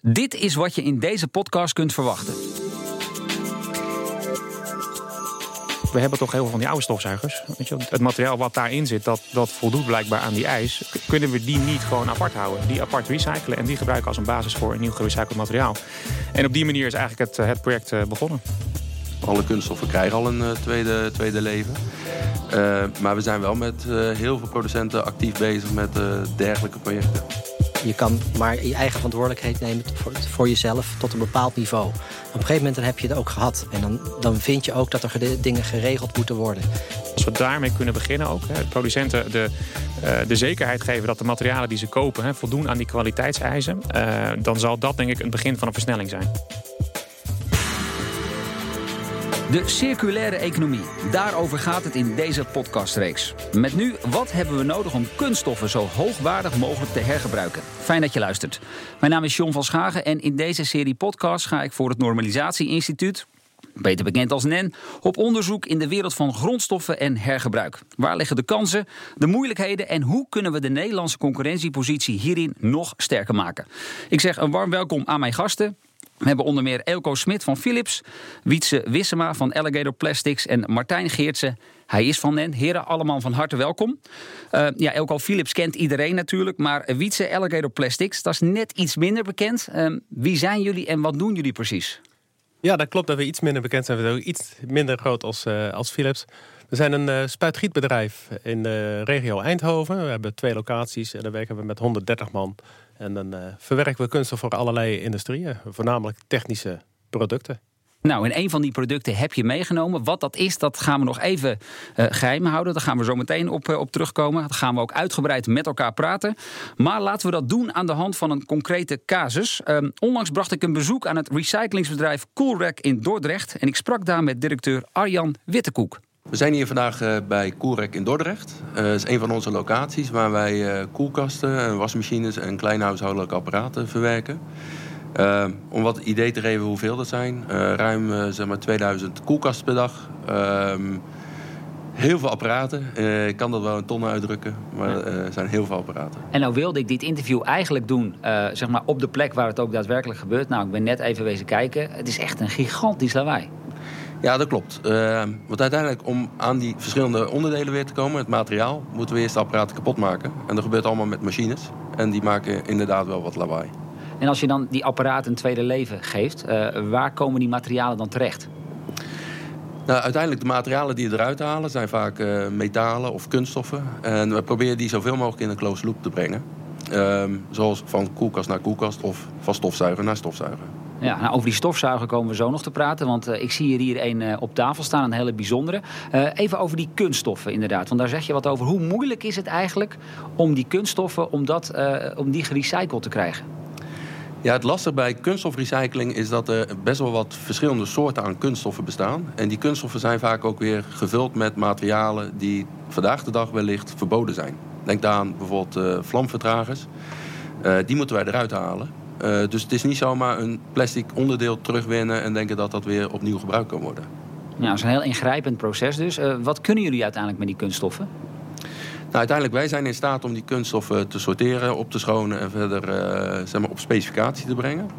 Dit is wat je in deze podcast kunt verwachten. We hebben toch heel veel van die oude stofzuigers. Weet je, het materiaal wat daarin zit, dat, dat voldoet blijkbaar aan die eis. Kunnen we die niet gewoon apart houden? Die apart recyclen en die gebruiken als een basis voor een nieuw gerecycled materiaal. En op die manier is eigenlijk het, het project eh, begonnen. Alle kunststoffen krijgen al een uh, tweede, tweede leven. Uh, maar we zijn wel met uh, heel veel producenten actief bezig met dergelijke projecten. Je kan maar je eigen verantwoordelijkheid nemen voor, voor jezelf tot een bepaald niveau. Op een gegeven moment dan heb je het ook gehad. En dan, dan vind je ook dat er dingen geregeld moeten worden. Als we daarmee kunnen beginnen ook. Hè, producenten de, uh, de zekerheid geven dat de materialen die ze kopen hè, voldoen aan die kwaliteitseisen. Uh, dan zal dat denk ik een begin van een versnelling zijn. De circulaire economie. Daarover gaat het in deze podcastreeks. Met nu, wat hebben we nodig om kunststoffen zo hoogwaardig mogelijk te hergebruiken? Fijn dat je luistert. Mijn naam is John van Schagen en in deze serie podcast ga ik voor het Normalisatie Instituut, beter bekend als NEN, op onderzoek in de wereld van grondstoffen en hergebruik. Waar liggen de kansen, de moeilijkheden en hoe kunnen we de Nederlandse concurrentiepositie hierin nog sterker maken? Ik zeg een warm welkom aan mijn gasten. We hebben onder meer Elko Smit van Philips, Wietse Wissema van Alligator Plastics en Martijn Geertsen. Hij is van NEN. Heren, allemaal van harte welkom. Uh, ja, Elko Philips kent iedereen natuurlijk, maar Wietse Alligator Plastics, dat is net iets minder bekend. Uh, wie zijn jullie en wat doen jullie precies? Ja, dat klopt dat we iets minder bekend zijn. We zijn iets minder groot als, uh, als Philips. We zijn een uh, spuitgietbedrijf in de regio Eindhoven. We hebben twee locaties en daar werken we met 130 man. En dan uh, verwerken we kunststof voor allerlei industrieën, voornamelijk technische producten. Nou, en een van die producten heb je meegenomen. Wat dat is, dat gaan we nog even uh, geheim houden. Daar gaan we zo meteen op, uh, op terugkomen. Dat gaan we ook uitgebreid met elkaar praten. Maar laten we dat doen aan de hand van een concrete casus. Um, onlangs bracht ik een bezoek aan het recyclingsbedrijf Coolrack in Dordrecht. En ik sprak daar met directeur Arjan Wittekoek. We zijn hier vandaag uh, bij Koelrek in Dordrecht. Dat is een van onze locaties waar wij koelkasten, wasmachines en kleine huishoudelijke apparaten verwerken. Om wat idee te geven hoeveel dat zijn. ruim zeg maar 2000 koelkasten per dag. Ehm, heel veel apparaten. ik kan dat wel in tonnen uitdrukken, maar er zijn heel veel apparaten. En nou wilde ik dit interview eigenlijk doen zeg maar op de plek waar het ook daadwerkelijk gebeurt. Nou, ik ben net even wezen kijken. Het is echt een gigantisch lawaai. Ja, dat klopt. Want uiteindelijk om aan die verschillende onderdelen weer te komen, het materiaal, moeten we eerst de apparaten kapot maken. En dat gebeurt allemaal met machines. En die maken inderdaad wel wat lawaai. En als je dan die apparaten een tweede leven geeft, uh, waar komen die materialen dan terecht? Nou, uiteindelijk de materialen die je eruit halen zijn vaak uh, metalen of kunststoffen. En we proberen die zoveel mogelijk in een closed loop te brengen. Uh, zoals van koelkast naar koelkast of van stofzuiger naar stofzuiger. Ja, nou, over die stofzuiger komen we zo nog te praten. Want uh, ik zie hier hier een uh, op tafel staan, een hele bijzondere. Even over die kunststoffen inderdaad. Want daar zeg je wat over. Hoe moeilijk is het eigenlijk om die kunststoffen, om, dat, om die gerecycled te krijgen? Ja, het lastige bij kunststofrecycling is dat er best wel wat verschillende soorten aan kunststoffen bestaan. En die kunststoffen zijn vaak ook weer gevuld met materialen die vandaag de dag wellicht verboden zijn. Denk aan bijvoorbeeld vlamvertragers. die moeten wij eruit halen. Uh, dus het is niet zomaar een plastic onderdeel terugwinnen en denken dat dat weer opnieuw gebruikt kan worden. Ja, dat is een heel ingrijpend proces dus. Uh, wat kunnen jullie uiteindelijk met die kunststoffen? Nou, uiteindelijk wij zijn in staat om die kunststoffen te sorteren, op te schonen en verder uh, zeg maar op specificatie te brengen.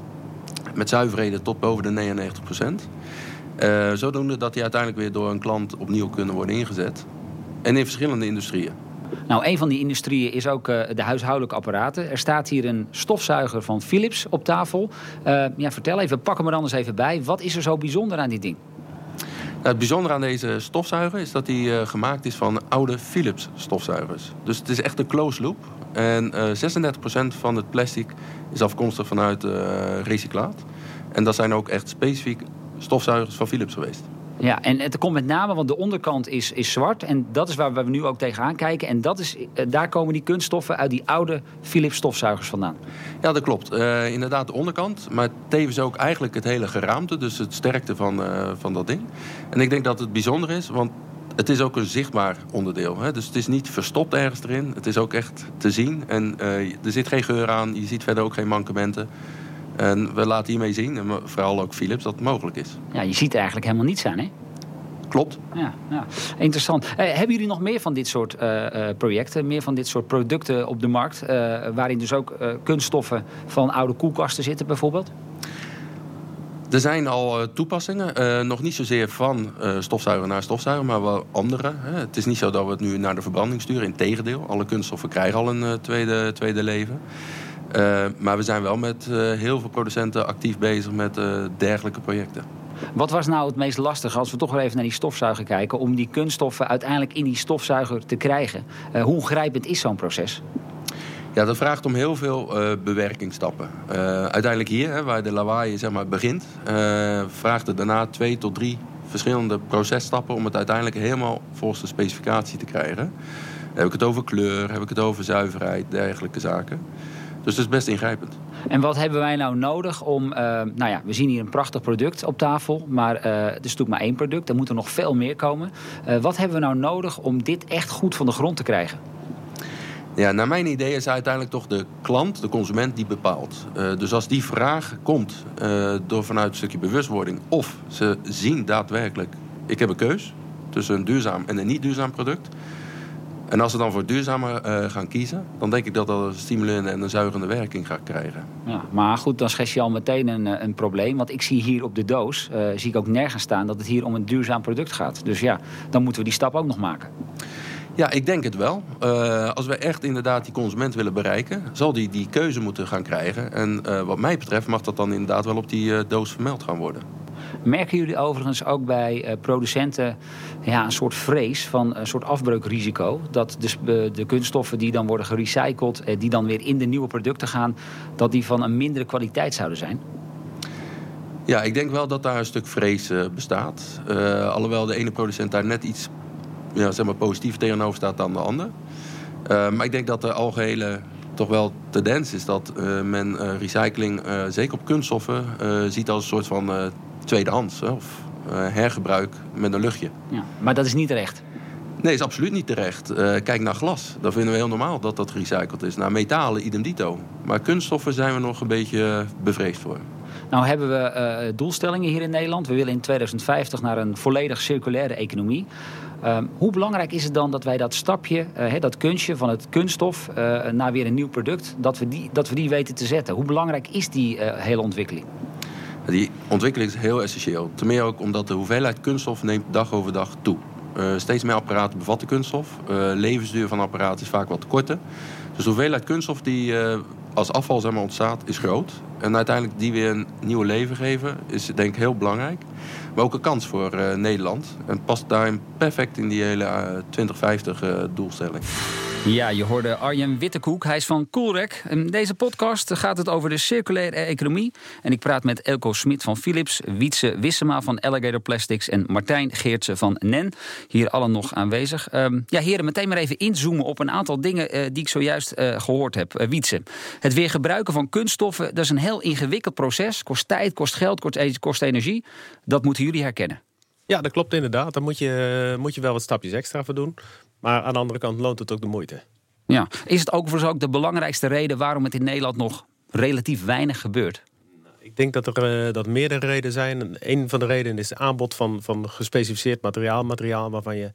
Met zuiverheden tot boven de 99 procent. zodoende dat die uiteindelijk weer door een klant opnieuw kunnen worden ingezet. En in verschillende industrieën. Nou, een van die industrieën is ook uh, de huishoudelijke apparaten. Er staat hier een stofzuiger van Philips op tafel. Uh, ja, vertel even, pak hem er anders even bij. Wat is er zo bijzonder aan dit ding? Het bijzondere aan deze stofzuiger is dat hij uh, gemaakt is van oude Philips stofzuigers. Dus het is echt een closed loop. En 36% van het plastic is afkomstig vanuit recyclaat. En dat zijn ook echt specifiek stofzuigers van Philips geweest. Ja, en het komt met name, want de onderkant is, is zwart. En dat is waar we nu ook tegenaan kijken. En dat is, eh, daar komen die kunststoffen uit die oude Philips stofzuigers vandaan. Ja, dat klopt. Uh, inderdaad de onderkant. Maar tevens ook eigenlijk het hele geraamte. Dus het sterkte van, uh, van dat ding. En ik denk dat het bijzonder is, want het is ook een zichtbaar onderdeel. Hè? Dus het is niet verstopt ergens erin. Het is ook echt te zien. En er zit geen geur aan. Je ziet verder ook geen mankementen. En we laten hiermee zien, en vooral ook Philips, dat het mogelijk is. Ja, je ziet er eigenlijk helemaal niets aan, hè? Klopt. Ja, ja. interessant. Eh, hebben jullie nog meer van dit soort eh, eh, projecten, meer van dit soort producten op de markt, waarin dus ook kunststoffen van oude koelkasten zitten bijvoorbeeld? Er zijn al toepassingen, nog niet zozeer van stofzuiger naar stofzuiger, maar wel andere. Hè. Het is niet zo dat we het nu naar de verbranding sturen, integendeel. Alle kunststoffen krijgen al een tweede, tweede leven. Eh, maar we zijn wel met eh, heel veel producenten actief bezig met eh, dergelijke projecten. Wat was nou het meest lastige, als we toch weer even naar die stofzuiger kijken, om die kunststoffen uiteindelijk in die stofzuiger te krijgen? Hoe grijpend is zo'n proces? Ja, dat vraagt om heel veel bewerkingsstappen. Eh, uiteindelijk hier, hè, waar de lawaai zeg maar, begint, vraagt het daarna twee tot drie verschillende processtappen om het uiteindelijk helemaal volgens de specificatie te krijgen. Dan heb ik het over kleur, heb ik het over zuiverheid, dergelijke zaken. Dus het is best ingrijpend. En wat hebben wij nou nodig om... eh, nou ja, we zien hier een prachtig product op tafel, maar eh, het is natuurlijk maar één product. Er moet er nog veel meer komen. Eh, wat hebben we nou nodig om dit echt goed van de grond te krijgen? Ja, naar mijn idee is uiteindelijk toch de klant, de consument, die bepaalt. Dus als die vraag komt door vanuit een stukje bewustwording... of ze zien daadwerkelijk, ik heb een keus tussen een duurzaam en een niet duurzaam product... en als ze dan voor duurzamer eh, gaan kiezen... dan denk ik dat dat een stimulerende en een zuigende werking gaat krijgen. Ja, maar goed, dan schets je al meteen een, eh, een probleem. Want ik zie hier op de doos, eh, zie ik ook nergens staan... dat het hier om een duurzaam product gaat. Dus ja, dan moeten we die stap ook nog maken. Ja, ik denk het wel. Als we echt inderdaad die consument willen bereiken... zal die die keuze moeten gaan krijgen. En wat mij betreft mag dat dan inderdaad wel op die doos vermeld gaan worden. Merken jullie overigens ook bij eh, producenten ja, een soort vrees van een soort afbreukrisico? Dat dus, eh, de kunststoffen die dan worden gerecycled, eh, die dan weer in de nieuwe producten gaan, dat die van een mindere kwaliteit zouden zijn? Ja, ik denk wel dat daar een stuk vrees eh, bestaat. Eh, alhoewel de ene producent daar net iets ja, zeg maar positief tegenover staat dan de ander. Eh, maar ik denk dat de algehele toch wel tendens is dat eh, men eh, recycling, eh, zeker op kunststoffen, eh, ziet als een soort van eh, tweedehands. Of eh, hergebruik met een luchtje. Ja, maar dat is niet terecht. Nee, is absoluut niet terecht. Eh, kijk naar glas. Dan vinden we heel normaal dat dat gerecycled is. Naar metalen, idem dito. Maar kunststoffen zijn we nog een beetje eh, bevreesd voor. Nou hebben we doelstellingen hier in Nederland. We willen in 2050 naar een volledig circulaire economie. Ehm, hoe belangrijk is het dan dat wij dat stapje, dat kunstje van het kunststof naar weer een nieuw product, dat we, die, dat we die weten te zetten? Hoe belangrijk is die hele ontwikkeling? Die ontwikkeling is heel essentieel. Ten meer ook omdat de hoeveelheid kunststof neemt dag over dag toe. Eh, steeds meer apparaten bevatten kunststof. Eh, levensduur van apparaten is vaak wat korter. Dus de hoeveelheid kunststof die eh, als afval zeg ontstaat, is groot. En uiteindelijk die weer een nieuw leven geven, is denk ik heel belangrijk. Maar ook een kans voor Nederland. En past daarin perfect in die hele eh, 2050-doelstelling. Ja, je hoorde Arjen Wittekoek. Hij is van Coolrec. In deze podcast gaat het over de circulaire economie. En ik praat met Elko Smit van Philips, Wietse Wissema van Alligator Plastics en Martijn Geertsen van NEN. Hier allen nog aanwezig. Ehm, ja, heren, meteen maar even inzoomen op een aantal dingen eh, die ik zojuist eh, gehoord heb. Eh, Wietse, het weer gebruiken van kunststoffen, dat is een heel ingewikkeld proces. Kost tijd, kost geld, kost, e- energie. Dat moeten jullie herkennen. Ja, dat klopt inderdaad. Daar moet je, moet je wel wat stapjes extra voor doen. Maar aan de andere kant loont het ook de moeite. Ja. Is het ook voor ook de belangrijkste reden waarom het in Nederland nog relatief weinig gebeurt? Ik denk dat er eh, dat meerdere redenen zijn. Een van de redenen is het aanbod van, van gespecificeerd materiaal. Materiaal waarvan je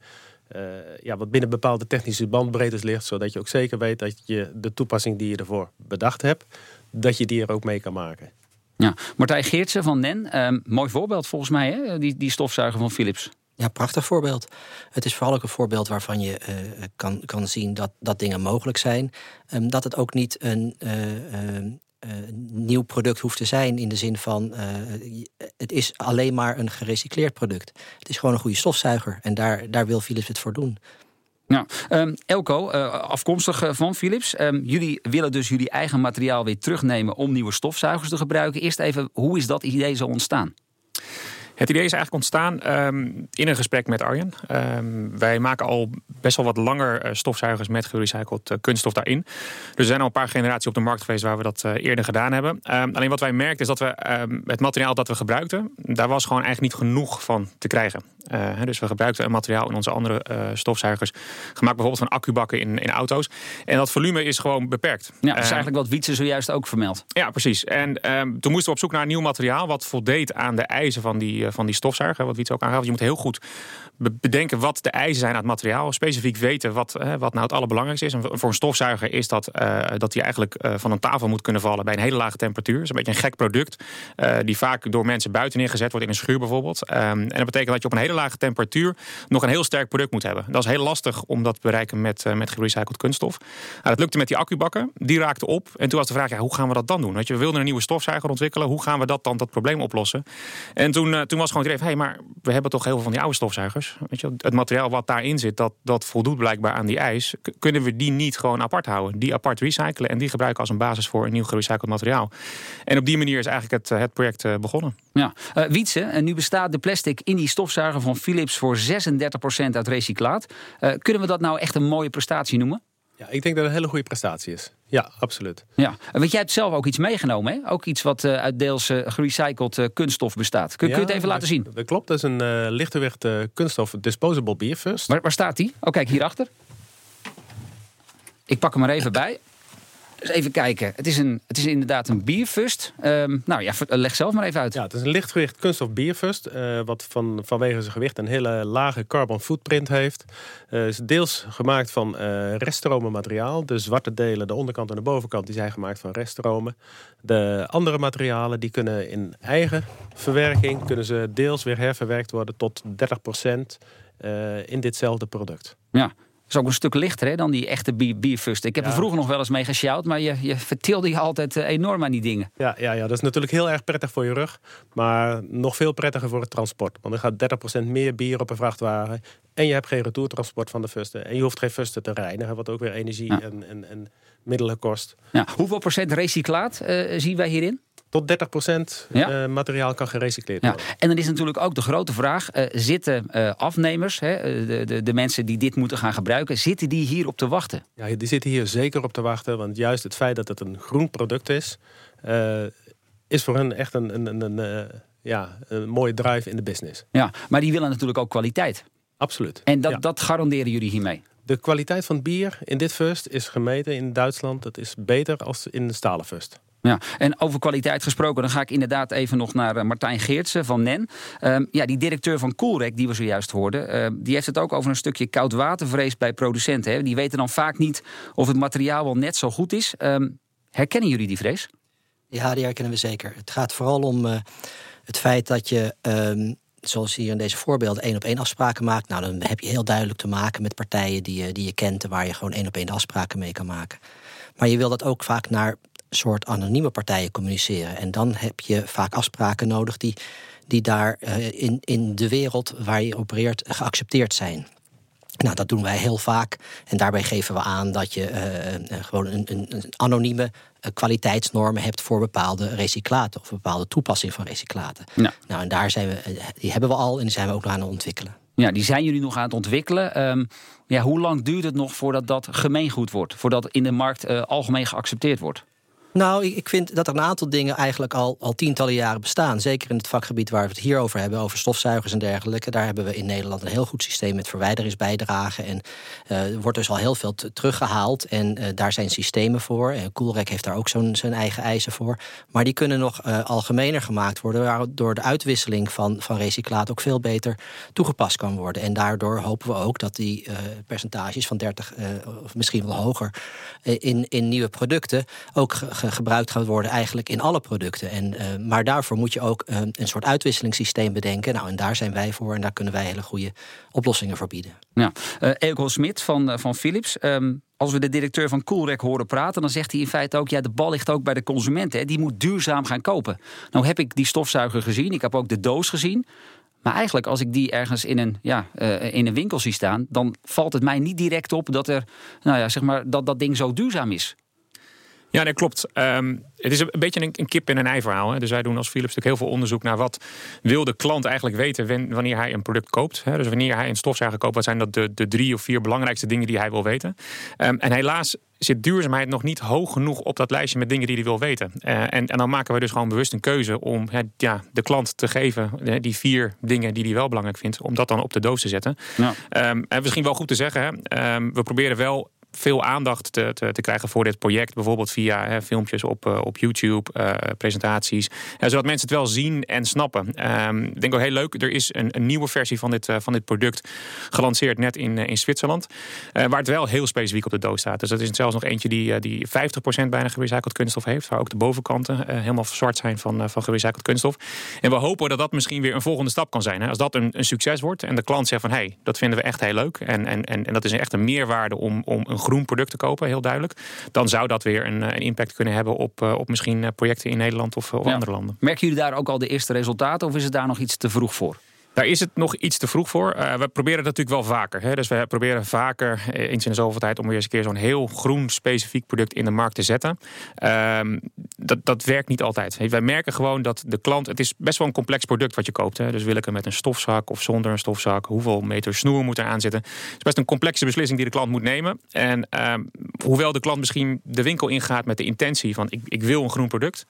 eh, ja, wat binnen bepaalde technische bandbreedtes ligt. Zodat je ook zeker weet dat je de toepassing die je ervoor bedacht hebt, dat je die er ook mee kan maken. Ja, Martijn Geertsen van NEN, ehm, mooi voorbeeld volgens mij, hè? Die, die stofzuiger van Philips. Ja, prachtig voorbeeld. Het is vooral ook een voorbeeld waarvan je eh, kan, kan zien dat, dat dingen mogelijk zijn. Ehm, dat het ook niet een eh, eh, eh, nieuw product hoeft te zijn in de zin van het is alleen maar een gerecycleerd product. Het is gewoon een goede stofzuiger en daar, daar wil Philips het voor doen. Ja, ehm, Elko, afkomstig van Philips. ehm, jullie willen dus jullie eigen materiaal weer terugnemen om nieuwe stofzuigers te gebruiken. Eerst even, hoe is dat idee zo ontstaan? Het idee is eigenlijk ontstaan ehm, in een gesprek met Arjen. Ehm, wij maken al best wel wat langer eh, stofzuigers met gerecycled eh, kunststof daarin. Dus er zijn al een paar generaties op de markt geweest waar we dat eh, eerder gedaan hebben. Ehm, alleen wat wij merkten is dat we het materiaal dat we gebruikten, daar was gewoon eigenlijk niet genoeg van te krijgen. Dus we gebruikten een materiaal in onze andere stofzuigers, gemaakt bijvoorbeeld van accubakken in, in auto's. En dat volume is gewoon beperkt. Ja, dat is eigenlijk wat Wietse zojuist ook vermeldt. ja, precies. En toen moesten we op zoek naar een nieuw materiaal wat voldeed aan de eisen van die, die, van die stofzuiger, wat iets ook aangaf. Je moet heel goed bedenken wat de eisen zijn aan het materiaal. Specifiek weten wat, wat nou het allerbelangrijkste is. En voor een stofzuiger is dat dat hij eigenlijk van een tafel moet kunnen vallen bij een hele lage temperatuur. Dat is een beetje een gek product. die vaak door mensen buiten neergezet wordt in een schuur bijvoorbeeld. Ehm, en dat betekent dat je op een hele lage temperatuur nog een heel sterk product moet hebben. Dat is heel lastig om dat te bereiken met, met gerecycled kunststof. Nou, dat lukte met die accubakken. Die raakte op. En toen was de vraag, ja, hoe gaan we dat dan doen? Weet je, we wilden een nieuwe stofzuiger ontwikkelen. Hoe gaan we dat dan, dat probleem oplossen? En toen, uh, toen was gewoon idee, hé, hey, maar we hebben toch heel veel van die oude stofzuigers. Weet je, het materiaal wat daarin zit, dat, dat voldoet blijkbaar aan die eis. Kunnen we die niet gewoon apart houden? Die apart recyclen en die gebruiken als een basis voor een nieuw gerecycled materiaal. En op die manier is eigenlijk het, eh, het project uh, begonnen. Ja, uh, Wietse, en nu bestaat de plastic in die stofzuiger van Philips voor 36% uit recyclaat. kunnen we dat nou echt een mooie prestatie noemen? Ja, ik denk dat het een hele goede prestatie is. Ja, absoluut. Ja, want jij hebt zelf ook iets meegenomen, hè? Ook iets wat uh, uit deels uh, gerecycled uh, kunststof bestaat. Kun, kun, je het even laten zien? Dat klopt, dat is een lichtgewicht kunststof disposable beerfust. Waar, waar staat die? Oh, kijk, hierachter. Ik pak hem er even bij. Dus even kijken. Het is, een, het is inderdaad een bierfust. Um, nou ja, leg zelf maar even uit. Ja, het is een lichtgewicht kunststof bierfust. Uh, wat van, vanwege zijn gewicht een hele lage carbon footprint heeft. Uh, is deels gemaakt van uh, reststromen materiaal. De zwarte delen, de onderkant en de bovenkant, die zijn gemaakt van reststromen. De andere materialen die kunnen in eigen verwerking... kunnen ze deels weer herverwerkt worden tot 30% in ditzelfde product. Ja, is ook een stuk lichter hè, dan die echte bierfust. Ik heb er vroeger nog wel eens mee gesjouwd, maar je, je vertilde je altijd eh, enorm aan die dingen. Ja, ja, ja, dat is natuurlijk heel erg prettig voor je rug. Maar nog veel prettiger voor het transport. Want er gaat 30% meer bier op een vrachtwagen. En je hebt geen retourtransport van de fusten. En je hoeft geen fusten te reinigen, wat ook weer energie en, en, en middelen kost. Ja. Hoeveel procent recyclaat uh, zien wij hierin? Tot 30% ja. uh, materiaal kan gerecycleerd worden. Ja. En dan is natuurlijk ook de grote vraag: uh, zitten uh, afnemers, hè, de, de, de, mensen die dit moeten gaan gebruiken, zitten die hier op te wachten? Ja, die zitten hier zeker op te wachten. Want juist het feit dat het een groen product is, is voor hen echt een, een, een, een ja, een mooie drive in de business. Ja, maar die willen natuurlijk ook kwaliteit. Absoluut. En dat, dat garanderen jullie hiermee? De kwaliteit van bier in dit fust is gemeten in Duitsland. Dat is beter als in de stalen fust. Ja, en over kwaliteit gesproken, dan ga ik inderdaad even nog naar eh, Martijn Geertsen van NEN. Um, ja, die directeur van Coolrec, die we zojuist hoorden, uh, die heeft het ook over een stukje koudwatervrees bij producenten. Hè. Die weten dan vaak niet of het materiaal wel net zo goed is. Um, herkennen jullie die vrees? Ja, die herkennen we zeker. Het gaat vooral om uh, het feit dat je. Zoals hier in deze voorbeelden één op één afspraken maakt. Nou, dan heb je heel duidelijk te maken met partijen die je, die je kent en waar je gewoon één op één afspraken mee kan maken. Maar je wil dat ook vaak naar soort anonieme partijen communiceren. En dan heb je vaak afspraken nodig die, die daar uh, in, in de wereld waar je opereert geaccepteerd zijn. Nou, dat doen wij heel vaak. En daarbij geven we aan dat je uh, gewoon een, een, een anonieme kwaliteitsnormen hebt voor bepaalde recyclaten of bepaalde toepassing van recyclaten. Ja. Nou, en daar zijn we, die hebben we al en die zijn we ook nog aan het ontwikkelen. Ja, die zijn jullie nog aan het ontwikkelen. Um, ja, hoe lang duurt het nog voordat dat gemeengoed wordt? Voordat in de markt uh, algemeen geaccepteerd wordt? Nou, ik vind dat er een aantal dingen eigenlijk al, al tientallen jaren bestaan. Zeker in het vakgebied waar we het hier over hebben, over stofzuigers en dergelijke. Daar hebben we in Nederland een heel goed systeem met verwijderingsbijdragen. En uh, er wordt dus al heel veel teruggehaald. En uh, daar zijn systemen voor. En Coolrec heeft daar ook zo'n zijn eigen eisen voor. Maar die kunnen nog uh, algemener gemaakt worden, waardoor de uitwisseling van, van recyclaat ook veel beter toegepast kan worden. En daardoor hopen we ook dat die percentages van 30 of misschien wel hoger in, in nieuwe producten ook gebruikt gaat worden eigenlijk in alle producten. En, uh, maar daarvoor moet je ook uh, een soort uitwisselingssysteem bedenken. Nou, en daar zijn wij voor en daar kunnen wij hele goede oplossingen voor bieden. Ja, uh, Smit van, van Philips. Um, als we de directeur van Coolrec horen praten, dan zegt hij in feite ook: ja, de bal ligt ook bij de consument. Hè. Die moet duurzaam gaan kopen. Nou heb ik die stofzuiger gezien, ik heb ook de doos gezien. Maar eigenlijk, als ik die ergens in een, ja, in een winkel zie staan, dan valt het mij niet direct op dat er, nou ja, zeg maar, dat dat ding zo duurzaam is. Ja, dat klopt. Um, het is een beetje een, een kip en een ei verhaal. Hè. Dus wij doen als Philips natuurlijk heel veel onderzoek naar wat wil de klant eigenlijk weten wanneer hij een product koopt. Hè. Dus wanneer hij een stofzuiger koopt, wat zijn dat de, de drie of vier belangrijkste dingen die hij wil weten. Um, en helaas zit duurzaamheid nog niet hoog genoeg op dat lijstje met dingen die hij wil weten. Uh, en, en dan maken we dus gewoon bewust een keuze om hè, ja, de klant te geven hè, die vier dingen die hij wel belangrijk vindt, om dat dan op de doos te zetten. Ja. Um, en misschien wel goed te zeggen, hè, we proberen wel veel aandacht te, te, te, krijgen voor dit project. Bijvoorbeeld via hè, filmpjes op, op YouTube, presentaties. zodat mensen het wel zien en snappen. Ehm, ik denk ook heel leuk, er is een, een nieuwe versie van dit, van dit product gelanceerd net in, in Zwitserland. waar het wel heel specifiek op de doos staat. Dus dat is zelfs nog eentje die, die 50% bijna gerecycled kunststof heeft. Waar ook de bovenkanten helemaal zwart zijn van, van gerecycled kunststof. En we hopen dat dat misschien weer een volgende stap kan zijn. Hè. Als dat een, een succes wordt en de klant zegt van hé, hey, dat vinden we echt heel leuk. En, en, en, en dat is echt een meerwaarde om, om een groen product te kopen, heel duidelijk. Dan zou dat weer een, een impact kunnen hebben op, eh, op misschien eh, projecten in Nederland of, of andere landen. Merken jullie daar ook al de eerste resultaten of is het daar nog iets te vroeg voor? Daar is het nog iets te vroeg voor. Uh, we proberen dat natuurlijk wel vaker. Hè. Dus we proberen vaker eh, eens in de zoveel tijd om weer eens een keer zo'n heel groen specifiek product in de markt te zetten. Uh, dat, dat werkt niet altijd. Wij merken gewoon dat de klant. Het is best wel een complex product wat je koopt. Hè. Dus wil ik hem met een stofzak of zonder een stofzak? Hoeveel meter snoer moet er aan zitten? Het is best een complexe beslissing die de klant moet nemen. En uh, hoewel de klant misschien de winkel ingaat met de intentie van ik, ik wil een groen product.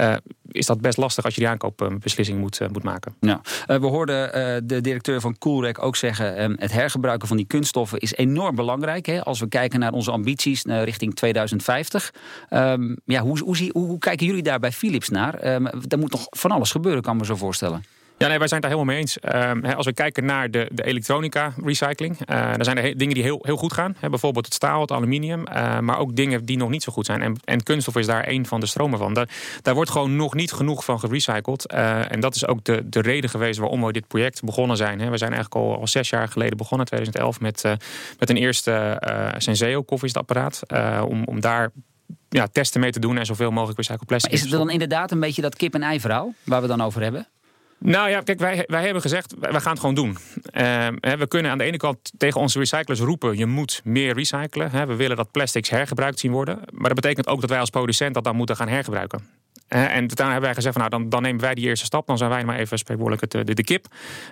Uh, is dat best lastig als je die aankoopbeslissing moet, uh, moet maken. Ja. Uh, we hoorden de directeur van Coolrec ook zeggen... Ehm, het hergebruiken van die kunststoffen is enorm belangrijk. Hè, als we kijken naar onze ambities richting 2050. Um, ja, hoe, hoe, hoe, hoe, kijken jullie daar bij Philips naar? Um, er moet nog van alles gebeuren, kan ik me zo voorstellen. Ja, nee, wij zijn het daar helemaal mee eens. Uh, als we kijken naar de, de elektronica recycling, uh, dan zijn er dingen die heel, heel goed gaan. Bijvoorbeeld het staal, het aluminium, uh, maar ook dingen die nog niet zo goed zijn. En, en kunststof is daar een van de stromen van. Daar, daar wordt gewoon nog niet genoeg van gerecycled. Eh, en dat is ook de, de reden geweest waarom we dit project begonnen zijn. We zijn eigenlijk al, al zes jaar geleden begonnen, 2011, met, met een eerste Senseo koffiezetapparaat. om, om daar ja, testen mee te doen en zoveel mogelijk recycled plastic. Maar is het dan inderdaad een beetje dat kip-en-ei verhaal waar we dan over hebben? Nou ja, kijk, wij, wij hebben gezegd, wij gaan het gewoon doen. Uh, we kunnen aan de ene kant tegen onze recyclers roepen... je moet meer recyclen. We willen dat plastics hergebruikt zien worden. Maar dat betekent ook dat wij als producent dat dan moeten gaan hergebruiken. En daarna hebben wij gezegd, van, nou, dan, dan nemen wij die eerste stap. Dan zijn wij maar even spreekwoordelijk de, de, kip.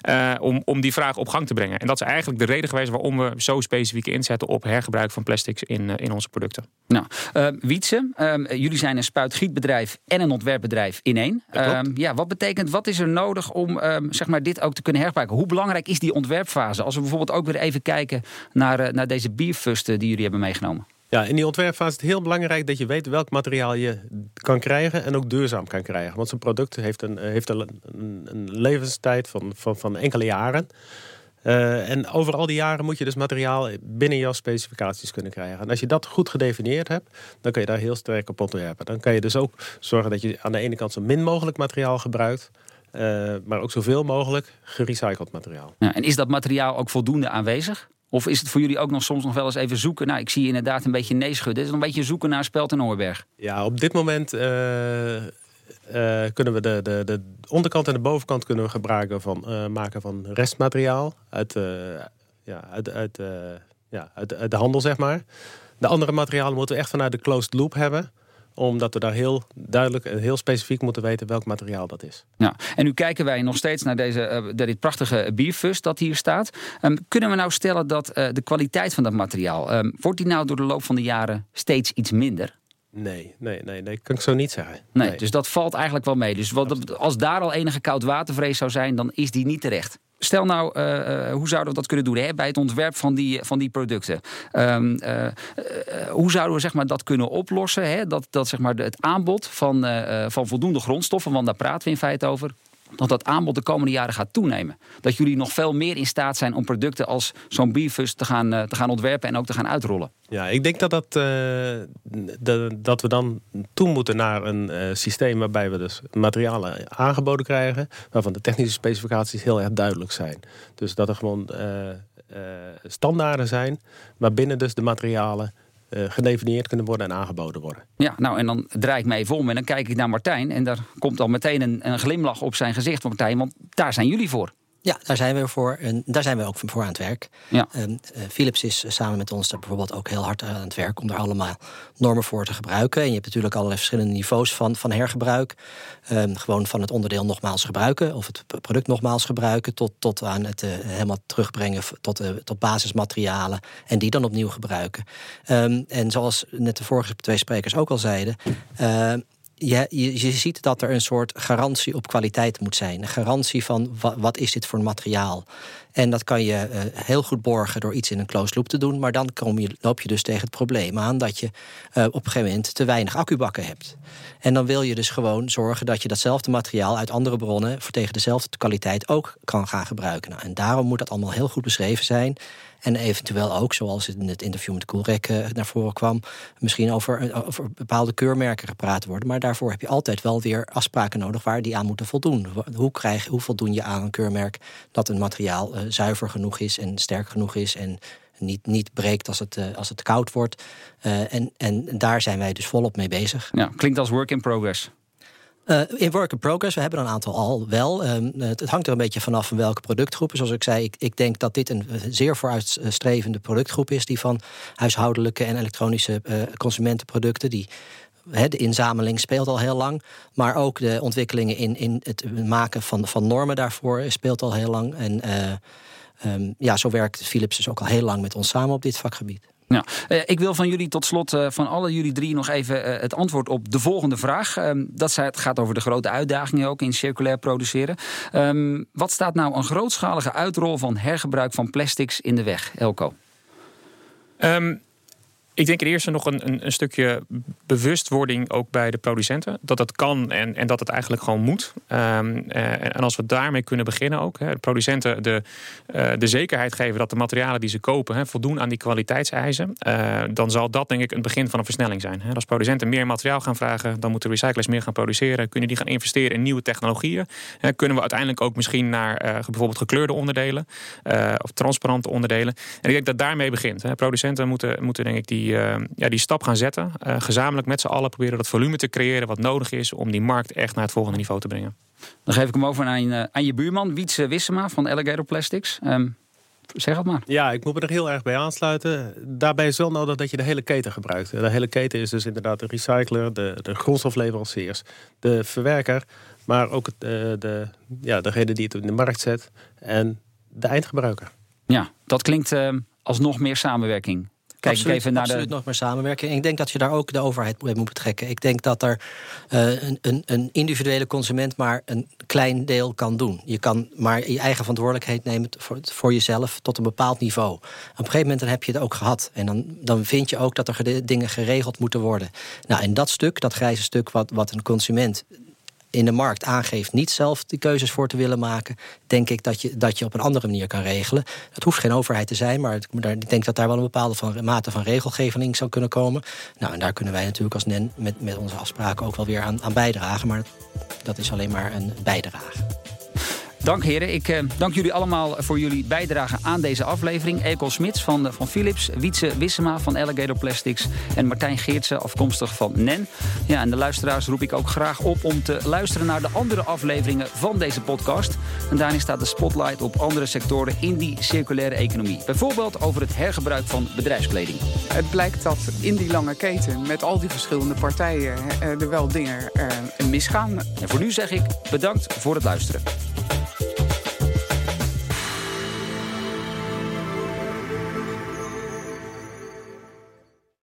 Uh, om, om die vraag op gang te brengen. En dat is eigenlijk de reden geweest waarom we zo specifiek inzetten op hergebruik van plastics in, uh, in onze producten. Nou, uh, Wietse, ehm, jullie zijn een spuitgietbedrijf en een ontwerpbedrijf in één. Ehm, ja, wat betekent, wat is er nodig om ehm, zeg maar dit ook te kunnen hergebruiken? Hoe belangrijk is die ontwerpfase? Als we bijvoorbeeld ook weer even kijken naar, naar deze bierfusten die jullie hebben meegenomen. Ja, in die ontwerpfase is het heel belangrijk dat je weet welk materiaal je kan krijgen en ook duurzaam kan krijgen. Want zo'n product heeft een, heeft een, een levenstijd van, van, van enkele jaren. Uh, en over al die jaren moet je dus materiaal binnen jouw specificaties kunnen krijgen. En als je dat goed gedefinieerd hebt, dan kun je daar heel sterk op ontwerpen. Dan kan je dus ook zorgen dat je aan de ene kant zo min mogelijk materiaal gebruikt. Uh, maar ook zoveel mogelijk gerecycled materiaal. Ja, en is dat materiaal ook voldoende aanwezig? Of is het voor jullie ook nog soms nog wel eens even zoeken? Nou, ik zie inderdaad een beetje nee schudden. Is het een beetje zoeken naar Speld en Oorberg? Ja, op dit moment uh, uh, kunnen we de, de, de onderkant en de bovenkant kunnen we gebruiken van uh, maken van restmateriaal uit, ja, uit, uit, ja, uit de handel, zeg maar. De andere materialen moeten we echt vanuit de closed loop hebben omdat we daar heel duidelijk en heel specifiek moeten weten welk materiaal dat is. Ja, en nu kijken wij nog steeds naar deze, uh, dit prachtige bierfus dat hier staat. Um, kunnen we nou stellen dat uh, de kwaliteit van dat materiaal, um, wordt die nou door de loop van de jaren steeds iets minder? Nee, nee, nee, nee, kan ik zo niet zeggen. Nee, nee. dus dat valt eigenlijk wel mee. Dus wat, als daar al enige koudwatervrees zou zijn, dan is die niet terecht. Stel nou, uh, hoe zouden we dat kunnen doen hè, bij het ontwerp van die, van die producten? Um, uh, hoe zouden we zeg maar, dat kunnen oplossen? Hè? Dat, dat zeg maar, het aanbod van, van voldoende grondstoffen, want daar praten we in feite over dat dat aanbod de komende jaren gaat toenemen. Dat jullie nog veel meer in staat zijn om producten als zo'n Bifus te gaan, te gaan ontwerpen en ook te gaan uitrollen. Ja, ik denk dat, dat, de, dat we dan toe moeten naar een uh, systeem waarbij we dus materialen aangeboden krijgen, waarvan de technische specificaties heel erg duidelijk zijn. Dus dat er gewoon standaarden zijn waarbinnen dus de materialen gedefinieerd kunnen worden en aangeboden worden. Ja, nou en dan draai ik me even om en dan kijk ik naar Martijn en daar komt al meteen een, een glimlach op zijn gezicht Martijn, want daar zijn jullie voor. Ja, daar zijn we voor. En daar zijn we ook voor aan het werk. Ja. Um, Philips is samen met ons daar bijvoorbeeld ook heel hard aan het werk om daar allemaal normen voor te gebruiken. En je hebt natuurlijk allerlei verschillende niveaus van, van hergebruik. Um, gewoon van het onderdeel nogmaals gebruiken of het product nogmaals gebruiken, tot, tot aan het uh, helemaal terugbrengen tot, uh, tot basismaterialen en die dan opnieuw gebruiken. Um, en zoals net de vorige twee sprekers ook al zeiden je, je, ziet dat er een soort garantie op kwaliteit moet zijn. Een garantie van wat, is dit voor materiaal. En dat kan je uh, heel goed borgen door iets in een closed loop te doen. Maar dan kom je, loop je dus tegen het probleem aan dat je uh, op een gegeven moment te weinig accubakken hebt. En dan wil je dus gewoon zorgen dat je datzelfde materiaal uit andere bronnen voor tegen dezelfde kwaliteit ook kan gaan gebruiken. Nou, en daarom moet dat allemaal heel goed beschreven zijn. En eventueel ook, zoals in het interview met Koelrek uh, naar voren kwam, misschien over, over bepaalde keurmerken gepraat worden. Maar daarvoor heb je altijd wel weer afspraken nodig waar die aan moeten voldoen. Hoe, krijg, hoe voldoen je aan een keurmerk dat een materiaal uh, zuiver genoeg is en sterk genoeg is en niet, niet breekt als het, als het koud wordt. en, en daar zijn wij dus volop mee bezig. Ja, klinkt als work in progress. Uh, in work in progress, we hebben een aantal al wel. Um, het, hangt er een beetje vanaf van welke productgroepen. Zoals ik zei, ik, ik, denk dat dit een zeer vooruitstrevende productgroep is... die van huishoudelijke en elektronische uh, consumentenproducten... die de inzameling speelt al heel lang. Maar ook de ontwikkelingen in, in het maken van, van normen daarvoor speelt al heel lang. En um, ja, zo werkt Philips dus ook al heel lang met ons samen op dit vakgebied. Ja, uh, ik wil van jullie tot slot, uh, van alle jullie drie, nog even uh, het antwoord op de volgende vraag. Ehm, dat gaat over de grote uitdagingen ook in circulair produceren. Um, wat staat nou een grootschalige uitrol van hergebruik van plastics in de weg, Elko? Um, ik denk in eerste nog een, een, een, stukje bewustwording ook bij de producenten. Dat dat kan en, en dat het eigenlijk gewoon moet. Um, en als we daarmee kunnen beginnen ook. Hè, producenten de, uh, de zekerheid geven dat de materialen die ze kopen hè, voldoen aan die kwaliteitseisen. Uh, dan zal dat denk ik een begin van een versnelling zijn. Hè. Als producenten meer materiaal gaan vragen, dan moeten recyclers meer gaan produceren. Kunnen die gaan investeren in nieuwe technologieën. Kunnen we uiteindelijk ook misschien naar bijvoorbeeld gekleurde onderdelen of transparante onderdelen. En ik denk dat daarmee begint. Producenten moeten, moeten denk ik die die, uh, ja, die stap gaan zetten. Uh, gezamenlijk met z'n allen proberen dat volume te creëren wat nodig is om die markt echt naar het volgende niveau te brengen. Dan geef ik hem over aan, uh, aan je buurman, Wietse Wissema van Alligator Plastics. Um, zeg het maar. Ja, ik moet me er heel erg bij aansluiten. Daarbij is wel nodig dat je de hele keten gebruikt. De hele keten is dus inderdaad de recycler, de, de grondstofleveranciers, de verwerker, maar ook het, de, ja, degene die het in de markt zet en de eindgebruiker. Ja, dat klinkt uh, als nog meer samenwerking. Kijk absoluut, even naar absoluut de... nog meer samenwerking. Ik denk dat je daar ook de overheid bij moet betrekken. Ik denk dat er uh, een, een, een, individuele consument maar een klein deel kan doen. Je kan maar je eigen verantwoordelijkheid nemen voor, voor jezelf tot een bepaald niveau. Op een gegeven moment dan heb je het ook gehad. En dan, dan vind je ook dat er dingen geregeld moeten worden. Nou, en dat stuk, dat grijze stuk wat, wat een consument in de markt aangeeft niet zelf die keuzes voor te willen maken, denk ik dat je, dat je op een andere manier kan regelen. Het hoeft geen overheid te zijn, maar ik denk dat daar wel een bepaalde van, mate van regelgeving zou kunnen komen. Nou, en daar kunnen wij natuurlijk als NEN met, met onze afspraken ook wel weer aan, aan bijdragen, maar dat is alleen maar een bijdrage. Dank heren. Ik uh, dank jullie allemaal voor jullie bijdrage aan deze aflevering. Ekel Smits van, van Philips, Wietse Wissema van Alligator Plastics... en Martijn Geertsen, afkomstig van NEN. Ja, en de luisteraars roep ik ook graag op om te luisteren naar de andere afleveringen van deze podcast. En daarin staat de spotlight op andere sectoren in die circulaire economie. Bijvoorbeeld over het hergebruik van bedrijfskleding. Het blijkt dat in die lange keten met al die verschillende partijen... er wel dingen uh, misgaan. En voor nu zeg ik bedankt voor het luisteren.